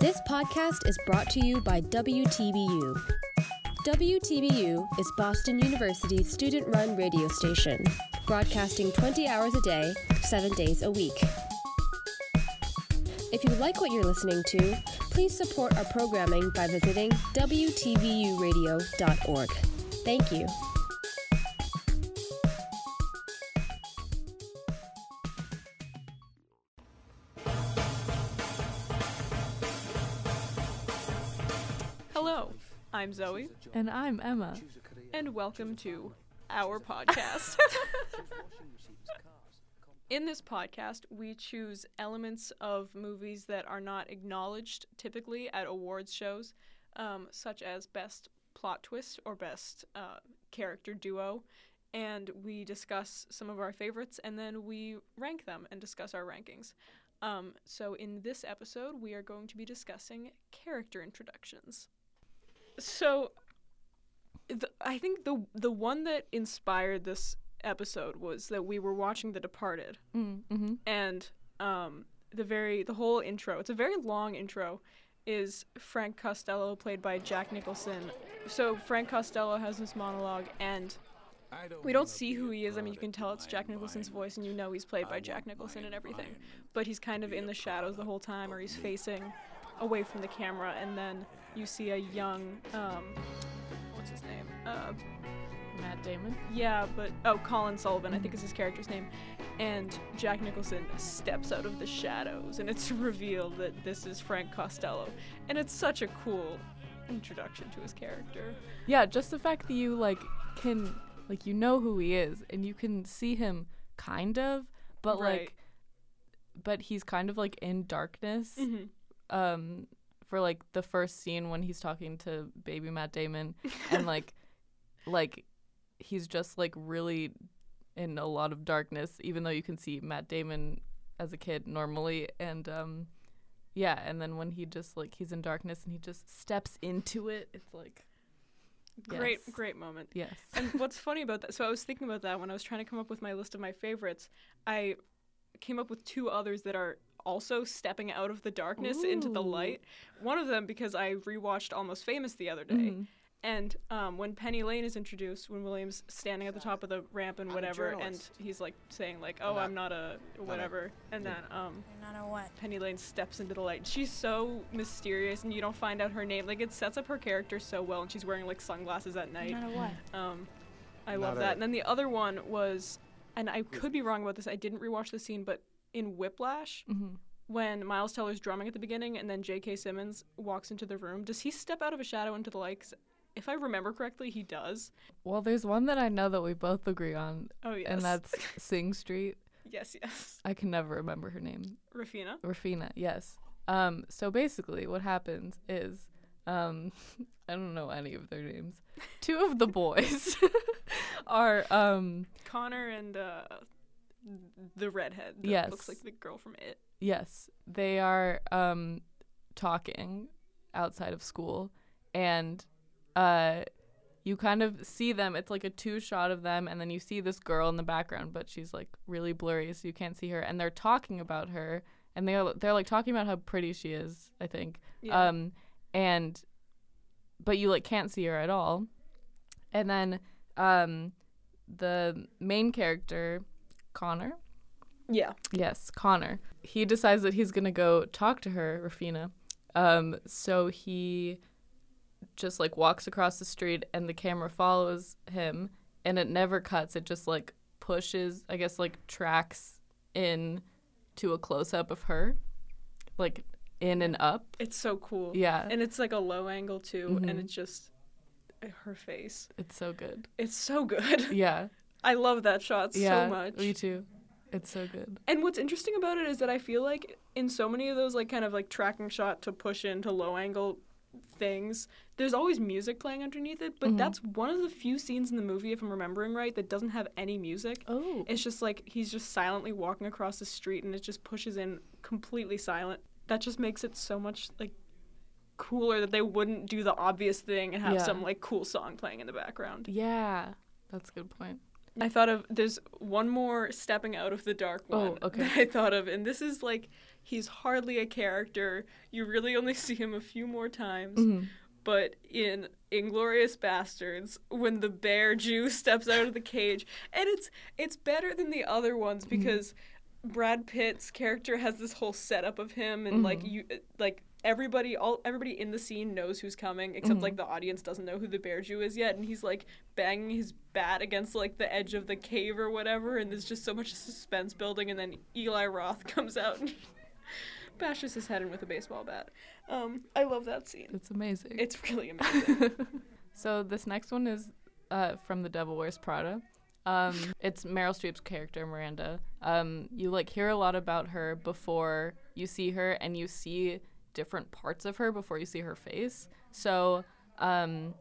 This podcast is brought to you by WTBU. WTBU is Boston University's student run radio station, broadcasting 20 hours a day, 7 days a week. If you like what you're listening to, please support our programming by visiting WTBUradio.org. Thank you. I'm Zoe, And I'm Emma. and welcome to our podcast. In this podcast, we choose elements of movies that are not acknowledged typically at awards shows, um, such as best plot twist or best uh, character duo, and we discuss some of our favorites and then we rank them and discuss our rankings. Um, so, in this episode, we are going to be discussing character introductions. So, the, I think the the one that inspired this episode was that we were watching The Departed, Mm, hmm and um, the very the whole intro. It's a very long intro. Is Frank Costello played by Jack Nicholson? So Frank Costello has this monologue, and we don't see who he is. I mean, you can tell it's Jack Nicholson's voice, and you know he's played by Jack Nicholson and everything. But he's kind of in the shadows the whole time, or he's facing away from the camera, and then you see a young, um, what's his name? Uh, Matt Damon. yeah, but oh, Colin Sullivan, I think is his character's name. And Jack Nicholson steps out of the shadows, and it's revealed that this is Frank Costello, and it's such a cool introduction to his character. Yeah, just the fact that you like can like you know who he is and you can see him kind of, but Right. like but he's kind of like in darkness. hmm Um for like the first scene when he's talking to baby Matt Damon and like like he's just like really in a lot of darkness even though you can see Matt Damon as a kid normally and um yeah and then when he just like he's in darkness and he just steps into it it's like Great, Yes. great moment. yes And what's funny about that? So I was thinking about that when I was trying to come up with my list of my favorites. I came up with two others that are also stepping out of the darkness into the light. One of them because I rewatched Almost Famous the other day. Mhm. And um, when Penny Lane is introduced, when William's standing at the top of the ramp and I'm whatever, and he's like saying like, "Oh, not- I'm not a whatever," and then um, not a what? Penny Lane steps into the light. She's so mysterious, and you don't find out her name. Like it sets up her character so well, and she's wearing like sunglasses at night. Not a what? Um, I Not love a- that. And then the other one was, and I could be wrong about this. I didn't rewatch the scene, but in Whiplash, Mhm. when Miles Teller's drumming at the beginning, and then J.K. Simmons walks into the room, does he step out of a shadow into the light? 'Cause if I remember correctly, he does. well there's one that I know that we both agree on Oh yes. and that's Sing Street yes, yes. I can never remember her name Raphina. Raphina, yes. Um, so basically, what happens is, um, I don't know any of their names. Two of the boys are, um, Conor and uh, the redhead. That Looks like the girl from It. yes, they are um, talking outside of school, and uh, you kind of see them. It's like a two shot of them, and then you see this girl in the background, but she's like really blurry, so you can't see her. And they're talking about her, and they're they're like talking about how pretty she is. I think. Yeah. um and but you like can't see her at all and then um the main character conor yeah. yes conor he decides that he's gonna go talk to her raphina um so he just like walks across the street and the camera follows him and it never cuts it just like pushes i guess like tracks in to a close-up of her like in and up It's so cool. yeah And it's like a low angle too, and Mhm. it's just her face. It's so good. It's so good. Yeah. I love that shot yeah. so much. Me too. It's so good. And what's interesting about it is that I feel like in so many of those like kind of like tracking shot to push into low angle things, there's always music playing underneath it, but Mhm. that's one of the few scenes in the movie if I'm remembering right that doesn't have any music. Oh. It's just like he's just silently walking across the street and it just pushes in completely silent. That just makes it so much like cooler that they wouldn't do the obvious thing and have Yeah. some like cool song playing in the background. Yeah. That's a good point. I thought of there's one more stepping out of the dark Oh, one okay. that I thought of, and this is like he's hardly a character. You really only see him a few more times. Mhm. But in Inglourious Basterds, when the bear Jew steps out of the cage, and it's it's better than the other ones because Brad Pitt's character has this whole setup of him, and like you like everybody all everybody in the scene knows who's coming except like the audience doesn't know who the bear Jew is yet, and he's like banging his bat against like the edge of the cave or whatever, and there's just so much suspense building, and then Eli Roth comes out and bashes his head in with a baseball bat. Um, I love that scene. It's amazing. It's really amazing. so this next one is uh, from The Devil Wears Prada. Um, it's Meryl Streep's character Miranda. Um, you like hear a lot about her before you see her, and you see different parts of her before you see her face. So um,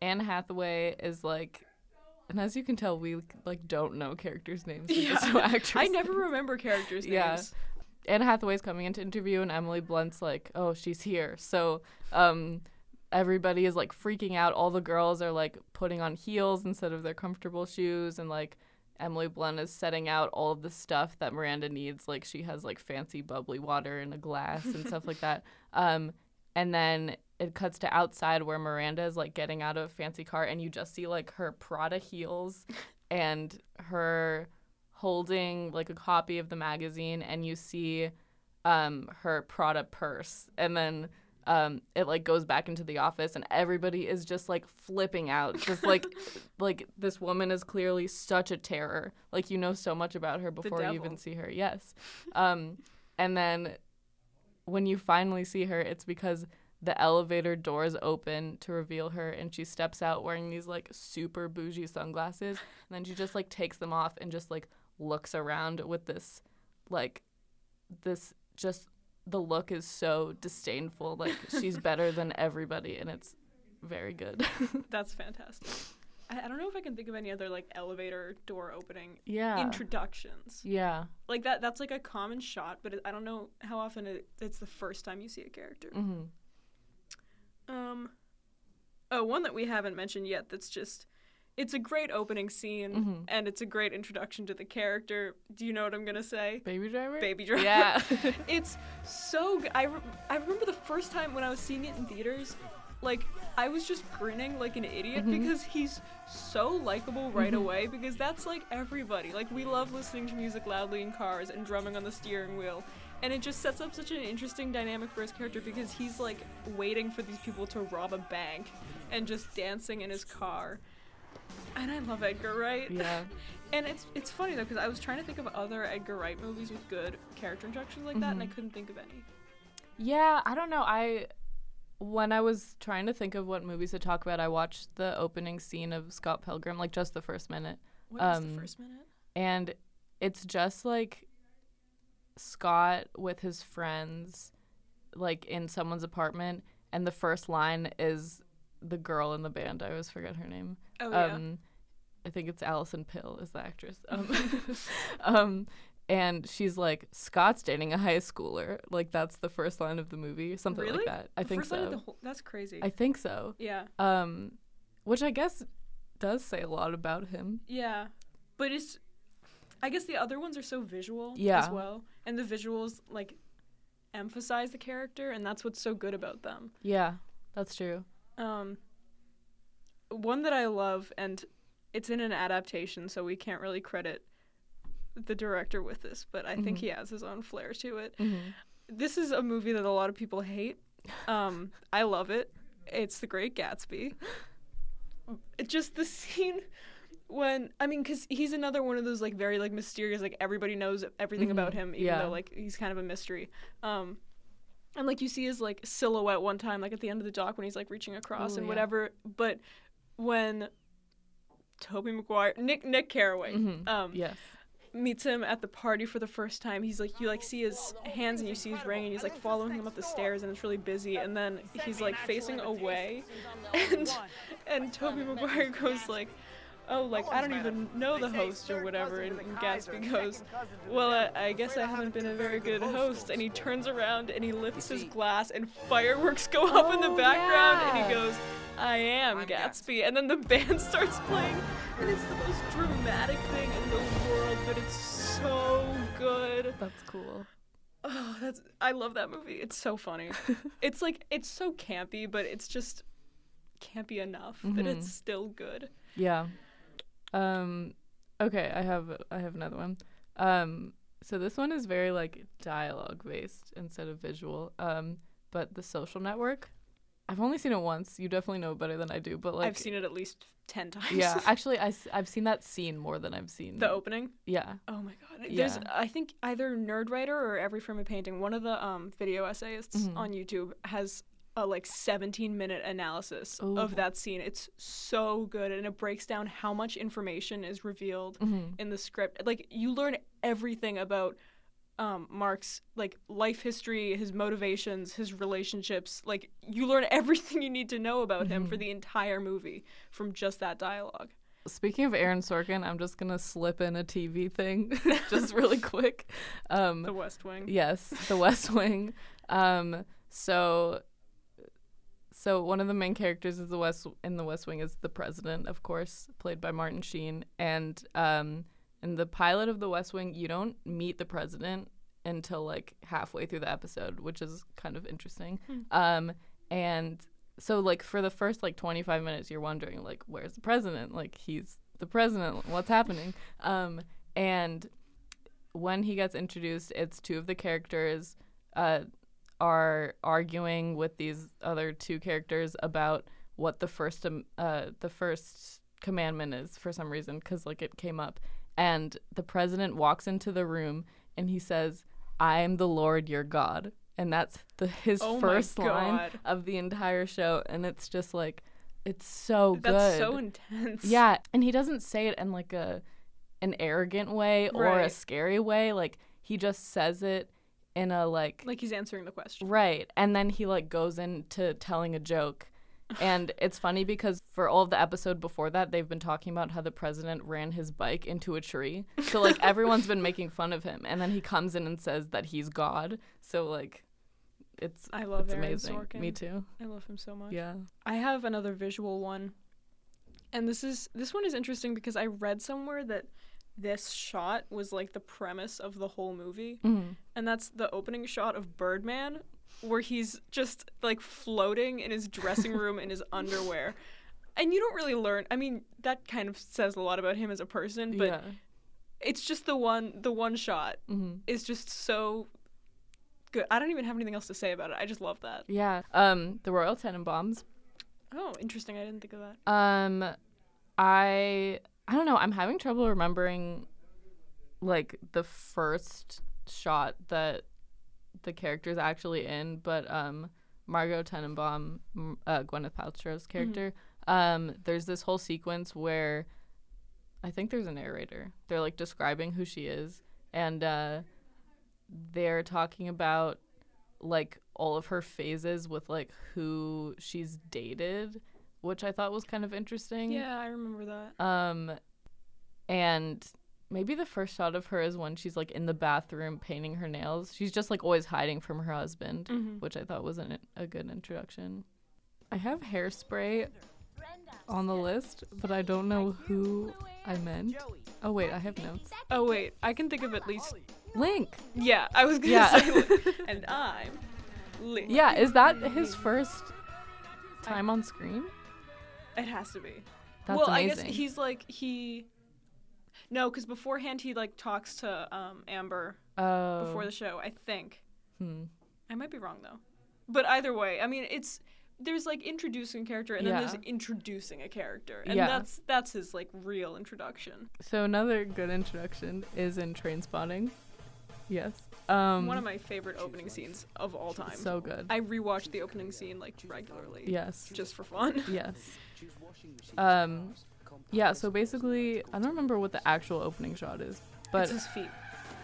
Anne Hathaway is like, and as you can tell, we like don't know characters' names. We know actors' I never remember characters' names. Yeah. Anne Hathaway's coming into interview, and Emily Blunt's like, "Oh, she's here." So, um, everybody is like freaking out. All the girls are like putting on heels instead of their comfortable shoes, and like Emily Blunt is setting out all of the stuff that Miranda needs. Like she has like fancy bubbly water in a glass and stuff like that. Um, and then it cuts to outside where Miranda is like getting out of a fancy car, and you just see like her Prada heels and her holding like a copy of the magazine and you see um her Prada purse and then um it like goes back into the office and everybody is just like flipping out. Just like like this woman is clearly such a terror. Like you know so much about her before you even see her. Yes. Um and then when you finally see her it's because the elevator doors open to reveal her and she steps out wearing these like super bougie sunglasses. And then she just like takes them off and just like looks around with this like this just the look is so disdainful like she's better than everybody and it's very good That's fantastic. I, I don't know if I can think of any other like elevator door opening yeah introductions. yeah Like that that's like a common shot, but it, I don't know how often it, it's the first time you see a character. hmm Um Oh, one that we haven't mentioned yet that's just it's a great opening scene Mhm. and it's a great introduction to the character. Do you know what I'm going to say? baby driver Baby Driver. yeah it's so good. I, re- I remember the first time when I was seeing it in theaters, like I was just grinning like an idiot Mhm. because he's so likable right Mhm. away because that's like everybody. Like we love listening to music loudly in cars and drumming on the steering wheel. And it just sets up such an interesting dynamic for his character because he's like waiting for these people to rob a bank and just dancing in his car. And I love Edgar Wright. yeah And it's it's funny though because I was trying to think of other Edgar Wright movies with good character introductions like that, and I Mhm. couldn't think of any. Yeah, I don't know. I when I was trying to think of what movies to talk about, I watched the opening scene of Scott Pilgrim, like just the first minute. What is Um, the first minute? And it's just like Scott with his friends like in someone's apartment and the first line is the girl in the band. I always forget her name. Oh yeah. Um, I think it's Alison Pill is the actress. Um, um, and she's like, Scott's dating a high schooler. Like that's the first line of the movie, something really? like that. I The think first line of so. the whole- that's crazy. I think so. yeah. Um, which I guess does say a lot about him. Yeah. But it's I guess the other ones are so visual as well. And the visuals like emphasize the character and that's what's so good about them. Yeah, that's true. Um one that I love and it's in an adaptation so we can't really credit the director with this, but I think Mhm. he has his own flair to it. hmm This is a movie that a lot of people hate. Um I love it. It's The Great Gatsby. It just the scene when I mean, cause he's another one of those like very like mysterious, like everybody knows everything about Mhm, him, even yeah. though like he's kind of a mystery. Um, and like you see his like silhouette one time, like at the end of the dock when he's like reaching across Ooh, and yeah. whatever. But when Tobey Maguire, Nick Nick Carraway, Mhm. um, Yes. meets him at the party for the first time. He's like, you like see his hands and you see his ring, and he's like following him up the stairs, and it's really busy. And then he's like facing away, and and Tobey Maguire goes like, oh, like I don't even know the host or whatever. And, and Gatsby goes, well, I, I guess I haven't been a very good host. And he turns around and he lifts his glass, and fireworks go up in the Oh, background, and he goes, I am I'm Gatsby. And then the band starts playing, and it's the most dramatic thing in the world, but it's so good. That's cool. Oh, that's I love that movie. It's so funny. it's like it's so campy, but it's just campy enough that Mhm. it's still good. Yeah. Um okay, I have I have another one. Um so this one is very like dialogue based instead of visual. Um but The Social Network I've only seen it once. You definitely know better than I do, but like I've seen it at least ten times. Yeah, actually I have seen that scene more than I've seen the opening. Yeah. Oh my god. There's Yeah. I think either Nerdwriter or Every Frame a Painting, one of the um video essayists Mhm. on YouTube has a like 17 minute analysis Ooh. of that scene. It's so good and it breaks down how much information is revealed Mhm. in the script. Like you learn everything about um, Mark's like life history, his motivations, his relationships. Like you learn everything you need to know about him for Mhm. the entire movie from just that dialogue. Speaking of Aaron Sorkin, I'm just going to slip in a TV thing just really quick. Um The West Wing. Yes, The West Wing. Um, so, so one of the main characters is the West in The West Wing is the president, of course, played by Martin Sheen. And um, in the pilot of The West Wing, you don't meet the president until like halfway through the episode, which is kind of interesting. Um, and so like for the first like 25 minutes, you're wondering like, where's the president? Like he's the president. What's happening? Um, and when he gets introduced, it's two of the characters uh, are arguing with these other two characters about what the first um, uh, the first commandment is for some reason because like it came up, and the president walks into the room and he says, "I am the Lord your God," and that's the his Oh first line of the entire show, and it's just like it's so good. That's so intense. Yeah, and he doesn't say it in like a an arrogant way or a scary way. Like he just says it in a like, Like he's answering the question. right, and then he like goes into telling a joke. And it's funny because for all of the episode before that, they've been talking about how the president ran his bike into a tree. So like everyone's been making fun of him, and then he comes in and says that he's God. So like, it's I love it's Aaron amazing. Sorkin. Me too. I love him so much. Yeah. I have another visual one. And this is this one is interesting because I read somewhere that this shot was like the premise of the whole movie. Mhm. And that's the opening shot of Birdman where he's just like floating in his dressing room in his underwear. And you don't really learn. I mean, that kind of says a lot about him as a person, but yeah. it's just the one the one shot hmm is just so good. I don't even have anything else to say about it. I just love that. Yeah. Um, the Royal Tenenbaums. Oh, interesting. I didn't think of that. Um, I I don't know. I'm having trouble remembering like the first shot that the character's actually in, but um, Margot Tenenbaum, uh, Gwyneth Paltrow's character, um, there's this whole sequence where I think there's a narrator. They're like describing who she is, and uh, they're talking about like all of her phases with like who she's dated, which I thought was kind of interesting. Yeah, I remember that. Um, and maybe the first shot of her is when she's like in the bathroom painting her nails. She's just like always hiding from her husband, Mhm. which I thought was an, a good introduction. I have hairspray on the list, but I don't know who I meant. Oh wait, I have notes. Oh wait, I can think of at least. Link. Yeah, I was gonna Yeah. say, and I'm. Link. Yeah, is that his first time on screen? It has to be. That's well, amazing. I guess he's like he. No, because beforehand he like talks to um Amber oh. before the show. I think Hmm. I might be wrong though, but either way, I mean it's there's like introducing a character and then there's introducing a character, and Yeah. that's that's his like real introduction. So another good introduction is in Trainspotting. Yes. Um, One of my favorite opening scenes of all time. so good. I rewatch the opening scene like regularly. yes. Just for fun. Yes. Um, yeah. So basically, I don't remember what the actual opening shot is, but it's his feet.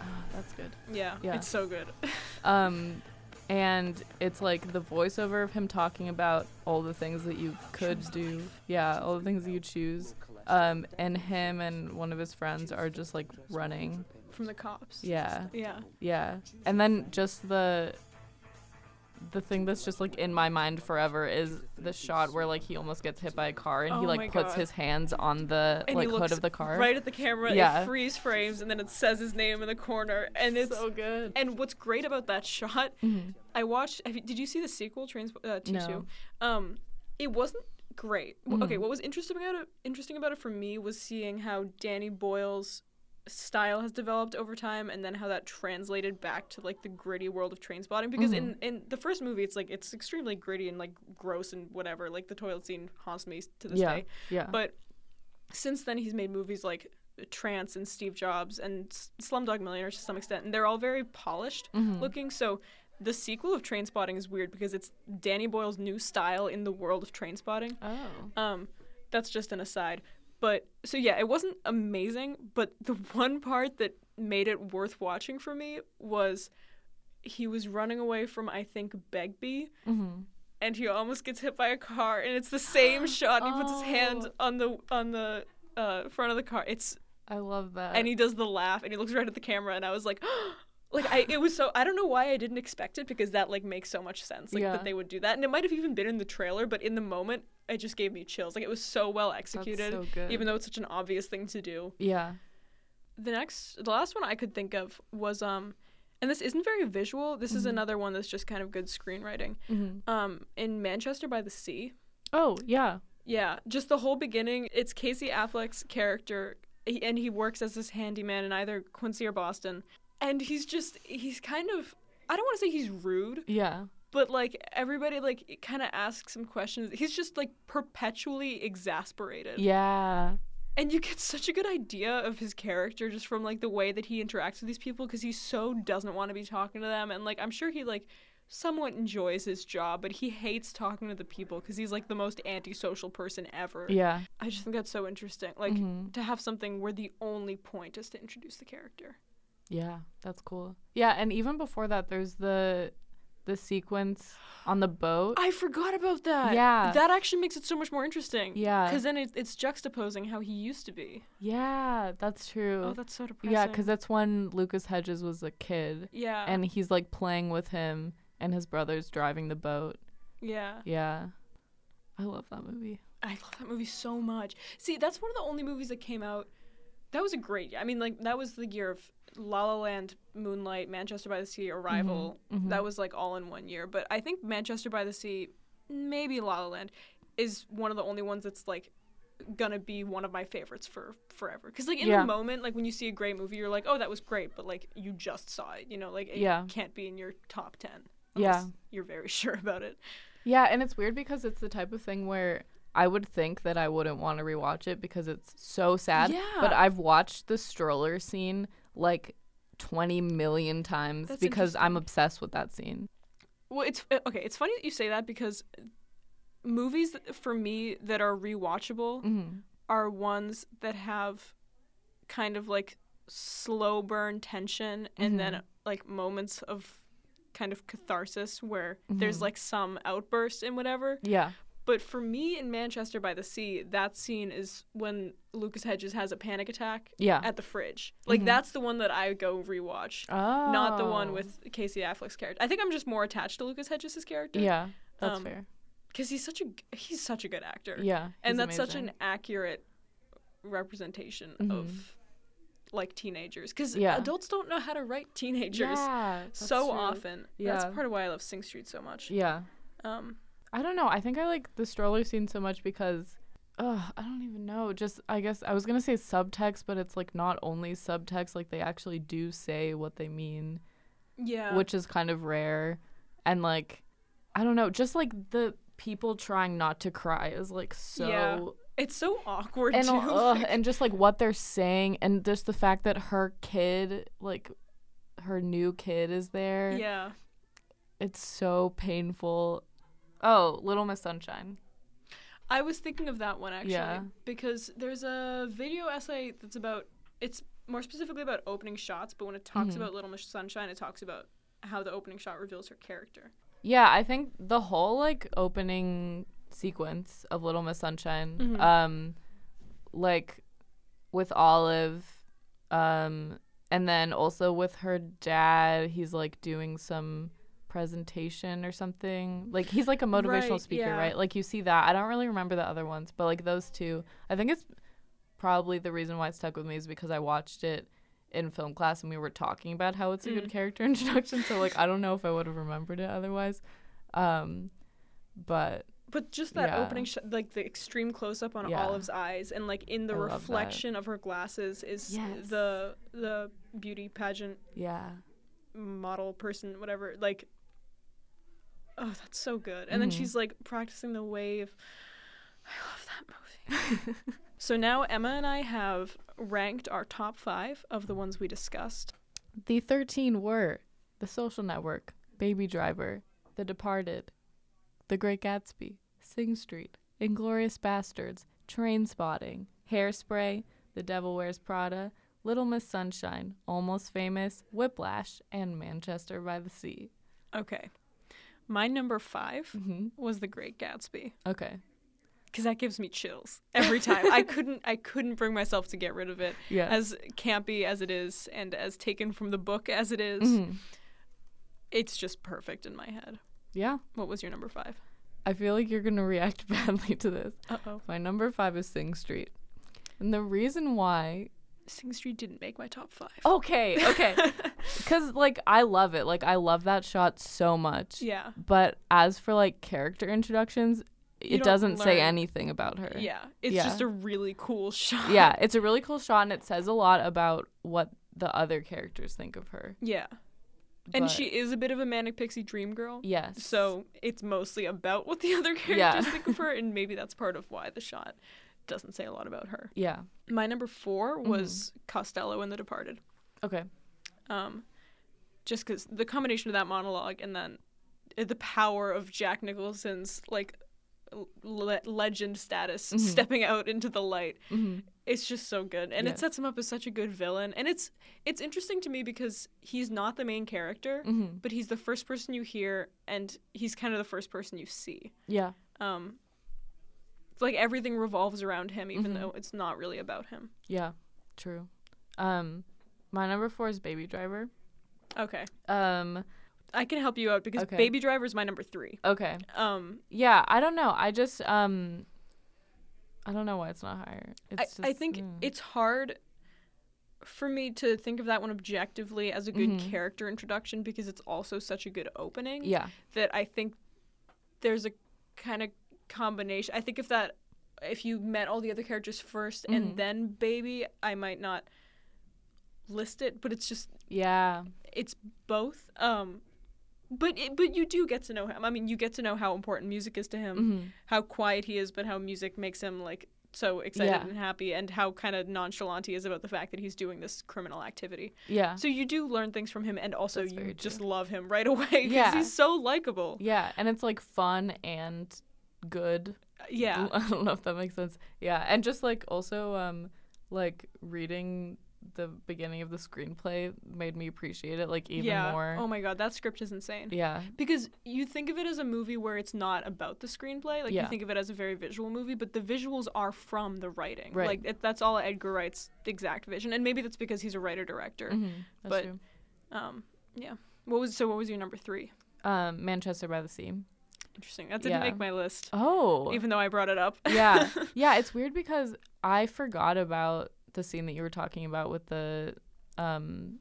ah, that's good. Yeah, Yeah. it's so good. Um, and it's like the voiceover of him talking about all the things that you could do. Yeah, all the things that you choose. Um, and him and one of his friends are just like running. From the cops. Yeah. Yeah. Yeah. And then just the the thing that's just like in my mind forever is the shot where like he almost gets hit by a car and Oh he like puts God. his hands on the And like he hood of the car. right at the camera. Yeah. It freeze frames, and then it says his name in the corner, and it's so good. And what's great about that shot, Mhm. I watched. Have you, did you see the sequel, Trains uh, T two? No. Um, it wasn't great. W Okay, what was interesting about it? Interesting about it for me was seeing how Danny Boyle's style has developed over time, and then how that translated back to like the gritty world of trainspotting. Because in in the first movie, it's like it's extremely gritty and like gross and whatever. Like the toilet scene haunts me to this Yeah. day. Yeah. But since then, he's made movies like Trance and Steve Jobs and S- Slumdog Millionaire to some extent, and they're all very polished Mhm. looking. So the sequel of Trainspotting is weird because it's Danny Boyle's new style in the world of Trainspotting. oh. Um, that's just an aside. But so yeah, it wasn't amazing, but the one part that made it worth watching for me was he was running away from I think Begbie Mhm. and he almost gets hit by a car and it's the same shot. And he puts his hand Oh. on the on the uh, front of the car. It's I love that. and he does the laugh and he looks right at the camera and I was like like I it was so I don't know why I didn't expect it because that like makes so much sense like Yeah. that they would do that and it might have even been in the trailer but in the moment it just gave me chills like it was so well executed so even though it's such an obvious thing to do yeah. the next the last one I could think of was um and this isn't very visual this is Mhm. another one that's just kind of good screenwriting Mhm. um in Manchester by the Sea Oh yeah. yeah, just the whole beginning. It's Casey Affleck's character, he- and he works as this handyman in either Quincy or Boston. And he's just, he's kind of, I don't want to say he's rude, Yeah. But like everybody like kind of asks him questions. He's just like perpetually exasperated. Yeah. And you get such a good idea of his character just from like the way that he interacts with these people because he so doesn't want to be talking to them. And like, I'm sure he like somewhat enjoys his job, but he hates talking to the people because he's like the most antisocial person ever. Yeah. I just think that's so interesting. Like Mhm. to have something where the only point is to introduce the character. Yeah, that's cool. Yeah, and even before that, there's the the sequence on the boat. I forgot about that. Yeah. That actually makes it so much more interesting. Yeah. Because then it, it's juxtaposing how he used to be. yeah, that's true. Oh, that's so depressing. yeah, because that's when Lucas Hedges was a kid, yeah. and he's like playing with him, and his brother's driving the boat. yeah. Yeah, I love that movie. I love that movie so much. See, that's one of the only movies that came out. That was a great. I mean, like that was the year of La La Land, Moonlight, Manchester by the Sea, Arrival. mhm. That was like all in one year. But I think Manchester by the Sea, maybe La La Land, is one of the only ones that's like gonna be one of my favorites for forever. Because like in Yeah. the moment, like when you see a great movie, you're like, oh, that was great. But like you just saw it, you know, like it Yeah. can't be in your top ten. Yeah. You're very sure about it. Yeah, and it's weird because it's the type of thing where I would think that I wouldn't want to rewatch it because it's so sad. Yeah. But I've watched the stroller scene like 20 million times That's because I'm obsessed with that scene. Well, it's uh, okay. It's funny that you say that because movies that- for me that are rewatchable Mm-hmm. are ones that have kind of like slow burn tension and then Mhm. like moments of kind of catharsis where there's Mhm. like some outburst and whatever. Yeah. But for me in Manchester by the Sea, that scene is when Lucas Hedges has a panic attack Yeah. at the fridge. Like Mhm. that's the one that I go rewatch. oh. Not the one with Casey Affleck's character. I think I'm just more attached to Lucas Hedges' character. Yeah, that's Um, fair. because he's such a he's such a good actor. Yeah. and that's such an accurate representation Mhm. of like teenagers. Because Yeah. adults don't know how to write teenagers Yeah, so true. often. Yeah. That's part of why I love Sing Street so much. Yeah. Um, I don't know. I think I like the stroller scene so much because Ugh, I don't even know. Just I guess I was gonna say subtext, but it's like not only subtext, like they actually do say what they mean. yeah. which is kind of rare and like i don't know just like the people trying not to cry is like so Yeah, it's so awkward and too. Uh, ugh, like- and just like what they're saying and just the fact that her kid like her new kid is there yeah. it's so painful oh little miss sunshine I was thinking of that one actually Yeah. because there's a video essay that's about it's more specifically about opening shots, but when it talks Mhm. about Little Miss Sunshine, it talks about how the opening shot reveals her character. yeah i think the whole like opening sequence of little miss sunshine Mhm. um like with olive um and then also with her dad he's like doing some presentation or something. Like he's like a motivational Right, speaker, yeah. right? Like you see that. I don't really remember the other ones, but like those two, I think it's probably the reason why it stuck with me is because I watched it in film class and we were talking about how it's a good Mm. character introduction. So like I don't know if I would have remembered it otherwise. Um, but But just that Yeah. opening shot, like the extreme close up on Yeah. Olive's eyes, and like in the I reflection of her glasses is Yes. the the beauty pageant yeah, model person, whatever. Like, oh, that's so good. And then Mhm. she's like practicing the wave. I love that movie. so now Emma and I have ranked our top five of the ones we discussed. the thirteen were The Social Network, Baby Driver, The Departed, The Great Gatsby, Sing Street, Inglourious Basterds, Train Spotting, Hairspray, The Devil Wears Prada, Little Miss Sunshine, Almost Famous, Whiplash, and Manchester by the Sea. Okay. My number five hmm was The Great Gatsby. Okay. because that gives me chills every time. I couldn't I couldn't bring myself to get rid of it. Yeah. As campy as it is and as taken from the book as it is, Mhm. it's just perfect in my head. Yeah. What was your number five? I feel like you're gonna react badly to this. Uh oh. My number five is Sing Street. And the reason why Sing Street didn't make my top five. Okay, okay. Cuz like I love it. Like I love that shot so much. Yeah. But as for like character introductions, You it doesn't say anything about her. Yeah. It's Yeah. just a really cool shot. Yeah, it's a really cool shot and it says a lot about what the other characters think of her. Yeah. And she is a bit of a manic pixie dream girl. Yes. So it's mostly about what the other characters Yeah. think of her, and maybe that's part of why the shot doesn't say a lot about her. Yeah. My number 4 Mm-hmm. was Costello in The Departed. Okay. Um, just because the combination of that monologue and then uh, the power of Jack Nicholson's like le- legend status Mhm. stepping out into the light, hmm it's just so good, and it sets him up as such a good villain. And it's it's interesting to me because he's not the main character, hmm but he's the first person you hear, and he's kind of the first person you see. Yeah. Um, like everything revolves around him, even Mhm. though it's not really about him. Yeah. True. Um my number 4 is Baby Driver. Okay, Um I can help you out because Okay. Baby Driver is my number three. okay. Um, Yeah, I don't know. I just um I don't know why it's not higher. I, just, I think mm. it's hard for me to think of that one objectively as a good Mhm. character introduction because it's also such a good opening yeah. that I think there's a kind of combination. I think if that if you met all the other characters 1st Mhm. and then baby, I might not list it, but it's just Yeah. it's both. Um but it, but you do get to know him. I mean, you get to know how important music is to him, hmm how quiet he is, but how music makes him like so excited Yeah. and happy, and how kind of nonchalant he is about the fact that he's doing this criminal activity. Yeah. So you do learn things from him, and also That's you just love him right away because Yeah. he's so likable. Yeah, and it's like fun and good. Yeah, I don't know if that makes sense. Yeah, and just like also um like reading the beginning of the screenplay made me appreciate it like even yeah. more. Oh my god, that script is insane. yeah. Because you think of it as a movie where it's not about the screenplay, like Yeah. you think of it as a very visual movie, but the visuals are from the writing. Right. Like it, that's all Edgar Wright's exact vision, and maybe that's because he's a writer director. hmm That's But- true. Um, yeah. What was so? What was your number three? Um Manchester by the Sea. Interesting. That didn't Yeah. make my list, Oh. even though I brought it up. yeah. Yeah, it's weird because I forgot about the scene that you were talking about with the um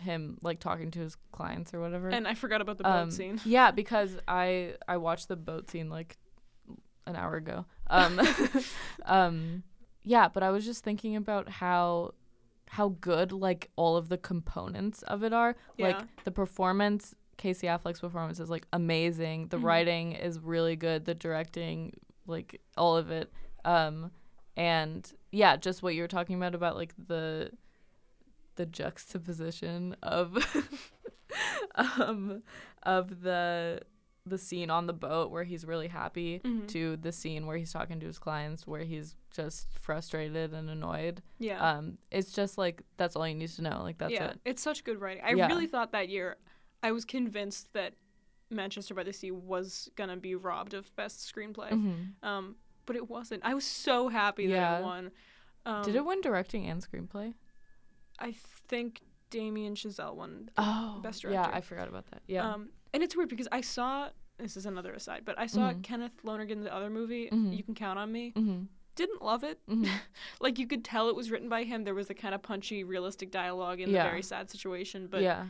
him like talking to his clients or whatever. and I forgot about the boat um, scene. Yeah, because I I watched the boat scene like an hour ago. Um, um, yeah, but I was just thinking about how how good like all of the components of it are. Yeah. Like the performance, Casey Affleck's performance is like amazing. The Mhm. writing is really good. The directing, like all of it. Um, and yeah, just what you were talking about about like the the juxtaposition of um of the the scene on the boat where he's really happy Mhm. to the scene where he's talking to his clients where he's just frustrated and annoyed. Yeah. Um it's just like that's all you need to know. Like that's yeah. it. It's such good writing. I Yeah. really thought that year, I was convinced that Manchester by the Sea was gonna be robbed of best screenplay. Mhm. Um, but it wasn't. I was so happy that it won. Um, Did it win directing and screenplay? I think Damien Chazelle won. Oh, Best Yeah, I forgot about that. Yeah. Um, and it's weird because I saw this is another aside, but I saw Mhm. Kenneth Lonergan's other movie, Mhm. You Can Count on Me. mm-hmm. Didn't love it. Mm-hmm. like you could tell it was written by him. There was a kind of punchy, realistic dialogue in Yeah. the very sad situation, but yeah.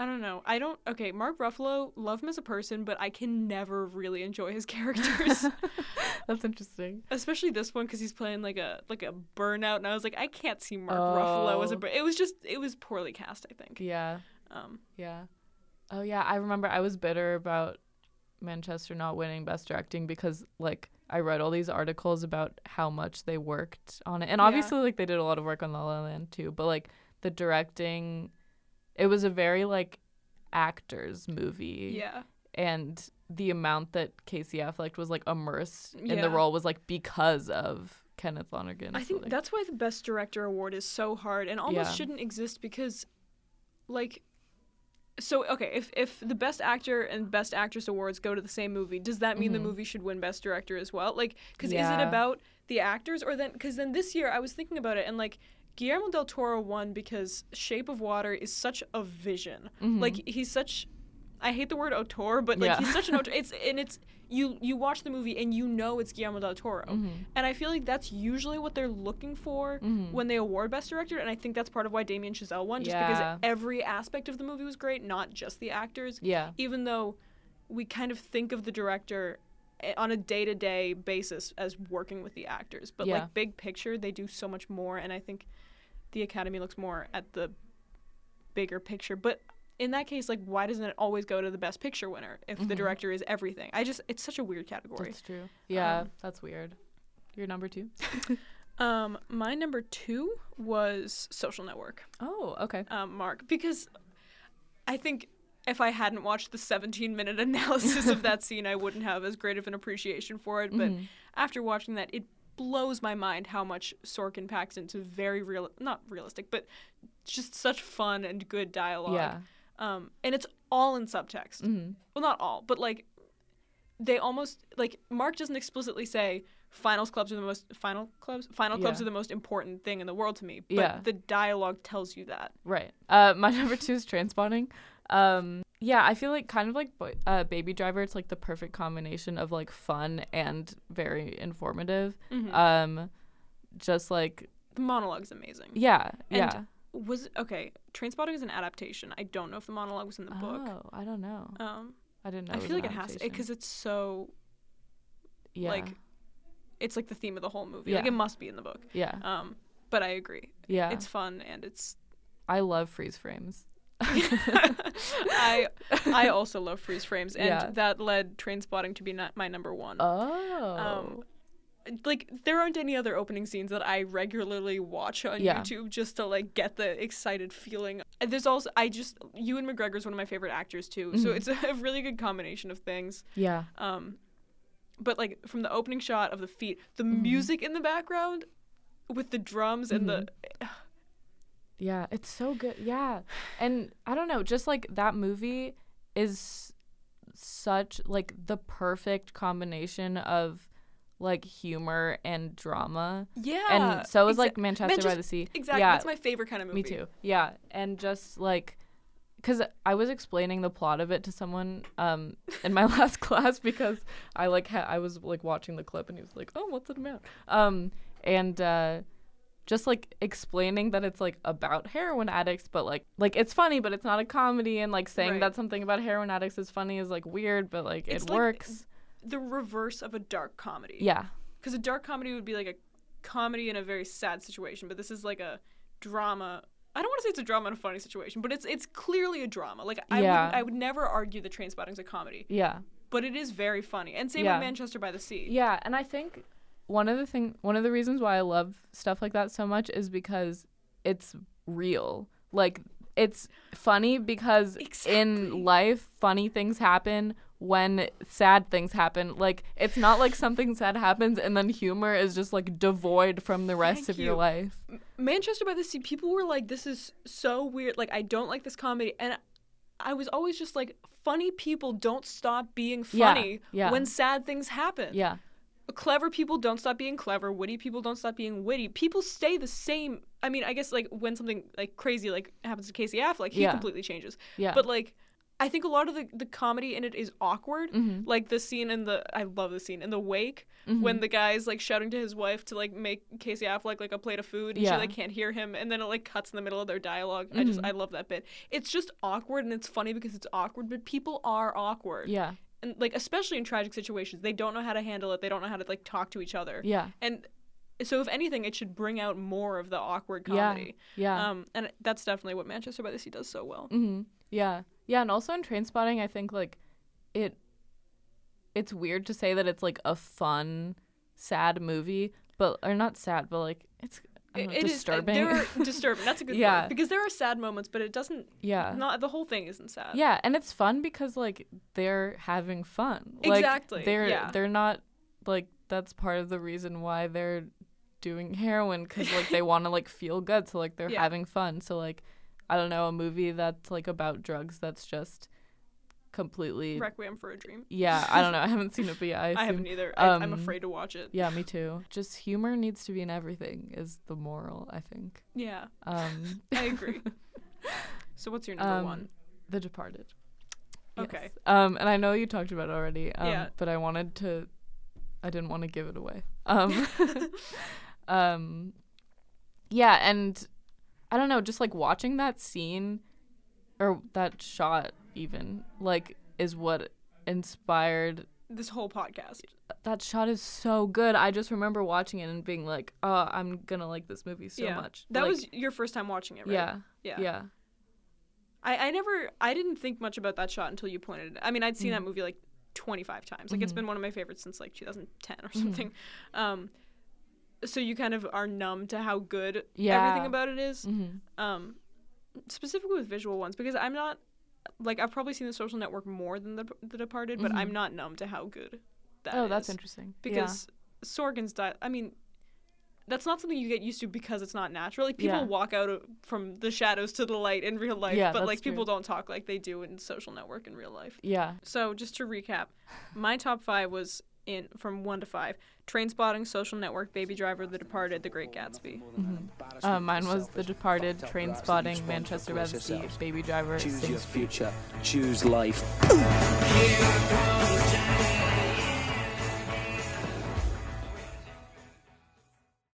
I don't know. I don't. Okay, Mark Ruffalo, love him as a person, but I can never really enjoy his characters, That's interesting. especially this one because he's playing like a like a burnout, and I was like, I can't see Mark Ruffalo as a. Oh. bur- It was just it was poorly cast, I think. Yeah. Um, Yeah. Oh yeah, I remember I was bitter about Manchester not winning best directing because like I read all these articles about how much they worked on it. And Yeah. obviously like they did a lot of work on La La Land too, but like the directing it was a very like actors movie yeah, and the amount that Casey Affleck was like immersed in Yeah. the role was like because of Kenneth Lonergan. I think like, that's why the best director award is so hard and almost Yeah. shouldn't exist because, like. So okay, if if the best actor and best actress awards go to the same movie, does that mean the Mhm. movie should win best director as well? Like, because is it about the actors or then? Because then this year I was thinking about it and like Guillermo del Toro won because Shape of Water is such a vision. mhm. Like he's such. I hate the word auteur, but like Yeah. he's such an auteur. It's and it's you you watch the movie and you know it's Guillermo del Toro, Mhm. and I feel like that's usually what they're looking for Mhm. when they award Best Director, and I think that's part of why Damien Chazelle won, just Yeah. because every aspect of the movie was great, not just the actors. yeah. Even though we kind of think of the director on a day-to-day basis as working with the actors, but Yeah. like big picture, they do so much more, and I think the Academy looks more at the bigger picture. But in that case, like, why doesn't it always go to the Best Picture winner if the Mhm. director is everything? I just, it's such a weird category. That's true. Yeah, Um, that's weird. Your number 2? Um, my number two was Social Network. Oh, okay. um, Mark because I think if I hadn't watched the 17 minute analysis of that scene, I wouldn't have as great of an appreciation for it. But Mhm. after watching that, it blows my mind how much Sorkin packs into very real, not realistic, but just such fun and good dialogue. Yeah. Um, and it's all in subtext. hmm Well, not all, but like they almost like Mark doesn't explicitly say finals clubs are the most final clubs final clubs Yeah. are the most important thing in the world to me but Yeah. the dialogue tells you that Right. Uh, my number two is Trainspotting. Um, yeah, I feel like kind of like Boy- uh, Baby Driver. It's like the perfect combination of like fun and very informative. Mhm. Um, just like The monologue's amazing. yeah, And yeah. Was okay. Trainspotting is an adaptation. I don't know if the monologue was in the book. Oh, I don't know. Um, I didn't know. I feel like it has to because it's so yeah, like it's like the theme of the whole movie. Like it must be in the book. yeah, Um, but I agree. yeah. It's fun and it's. I love freeze frames. I I also love freeze frames and Yeah. that led Trainspotting to be not my number one. Oh. Um, like there aren't any other opening scenes that I regularly watch on Yeah. YouTube just to like get the excited feeling. There's also I just Ewan McGregor is one of my favorite actors too, so Mhm. it's a really good combination of things. yeah. Um, but like from the opening shot of the feet, the Mhm. music in the background with the drums and the Yeah, it's so good. Yeah. And I don't know, just like that movie is such like the perfect combination of like humor and drama. yeah, and so is exa- like Manchester by the Sea. exactly. Yeah, That's my favorite kind of movie. me too. Yeah, and just like cuz I was explaining the plot of it to someone um in my last class because I like ha- I was like watching the clip and he was like, "Oh, what's it about?" Um and uh just like explaining that it's like about heroin addicts but like like it's funny but it's not a comedy and like saying Right. that something about heroin addicts is funny is like weird but like It's it like- works. The reverse of a dark comedy. Yeah. because a dark comedy would be like a comedy in a very sad situation, but this is like a drama. I don't want to say it's a drama in a funny situation, but it's it's clearly a drama. Like I Yeah. would I would never argue that Trainspotting's a comedy, Yeah. but it is very funny. And same Yeah. with Manchester by the Sea. Yeah, and I think one of the thing one of the reasons why I love stuff like that so much is because it's real. Like it's funny because Exactly. in life funny things happen when sad things happen. Like it's not like something sad happens and then humor is just like devoid from the rest Thank of your you. life. Manchester by the Sea, people were like, "This is so weird." Like I don't like this comedy, and I was always just like, "Funny people don't stop being Yeah, funny yeah. when sad things happen." Yeah. Clever people don't stop being clever. Witty people don't stop being witty. People stay the same. I mean, I guess like when something like crazy like happens to Casey Affleck, he Yeah. completely changes. Yeah. But like, I think a lot of the, the comedy in it is awkward. Mhm. Like the scene in the I love the scene in the wake Mm-hmm. when the guy's like shouting to his wife to like make Casey Affleck like a plate of food and Yeah. she like can't hear him and then it like cuts in the middle of their dialog I just Mhm. I love that bit. It's just awkward and it's funny because it's awkward, but people are awkward. yeah. And like especially in tragic situations, they don't know how to handle it. They don't know how to like talk to each other. Yeah. And so if anything, it should bring out more of the awkward comedy. Yeah. Um, and that's definitely what Manchester by the Sea does so well. hmm Yeah, yeah, and also in Trainspotting, I think like it. It's weird to say that it's like a fun, sad movie, but or not sad, but like it's know, It is- uh, disturbing. there are disturbing. That's a good Yeah. word because there are sad moments, but it doesn't. yeah, Not the whole thing isn't sad. yeah, and it's fun because like they're having fun. Like, Exactly, They're yeah. they're not like that's part of the reason why they're doing heroin because like they want to like feel good, so like they're Yeah. having fun. So like I don't know a movie that's like about drugs that's just completely Requiem for a Dream. Yeah, I don't know. I haven't seen it, but yeah, I, I, assume, haven't either. I, I'm um, afraid to watch it. Yeah, me too. Just humor needs to be in everything is the moral, I think. Yeah, Um, I agree. so what's your number um, one? The Departed. Okay. Yes. Um, and I know you talked about it already. Um, Yeah. But I wanted to. I didn't want to give it away. Um, um, yeah, and I don't know, just like watching that scene, or that shot even like is what inspired This whole podcast. that shot is so good. I just remember watching it and being like, "Oh, I'm gonna like this movie so yeah. much." That Like, was your first time watching it, right? yeah, Yeah. yeah, I, I never I didn't think much about that shot until you pointed it. I mean, I'd seen that movie like 25 times. Like it's Mhm. been one of my favorites since like 2010 or Mhm. something. Um so you kind of are numb to how good Yeah. everything about it is. hmm Um specifically with visual ones because I'm not like I've probably seen The Social Network more than The, the Departed, but I'm Mhm. not numb to how good that Oh, that's interesting. because Sorkin's di- I mean, that's not something you get used to because it's not natural. Like people Yeah. walk out of, from the shadows to the light in real life, Yeah, but like people don't talk like they do in Social Network in real life. yeah, So just to recap, my top five was in from one to five: Trainspotting, Social Network, Baby Driver, The Departed, The Great Gatsby. yeah. Uh, mine was The Departed, Trainspotting, Manchester by the Sea, Baby Driver, Choose your future. Choose life. Here